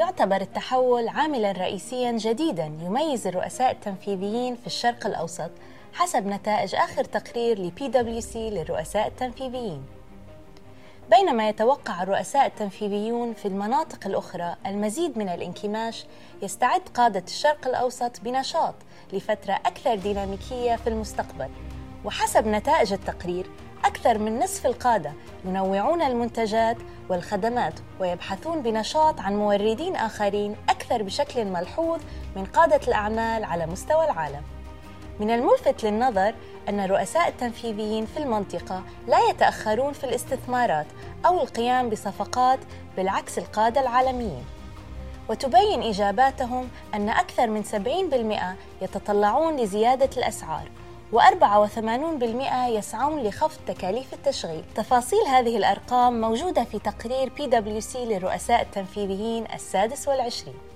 يعتبر التحول عاملا رئيسيا جديدا يميز الرؤساء التنفيذيين في الشرق الأوسط حسب نتائج آخر تقرير لبي دبليو سي للرؤساء التنفيذيين. بينما يتوقع الرؤساء التنفيذيون في المناطق الأخرى المزيد من الانكماش يستعد قادة الشرق الأوسط بنشاط لفترة أكثر ديناميكية في المستقبل. وحسب نتائج التقرير أكثر من نصف القادة ينوعون المنتجات والخدمات ويبحثون بنشاط عن موردين آخرين أكثر بشكل ملحوظ من قادة الأعمال على مستوى العالم. من الملفت للنظر أن الرؤساء التنفيذيين في المنطقة لا يتأخرون في الاستثمارات أو القيام بصفقات بالعكس القادة العالميين. وتبين إجاباتهم أن أكثر من 70% يتطلعون لزيادة الأسعار و84% يسعون لخفض تكاليف التشغيل. تفاصيل هذه الأرقام موجودة في تقرير PwC للرؤساء التنفيذيين السادس والعشرين.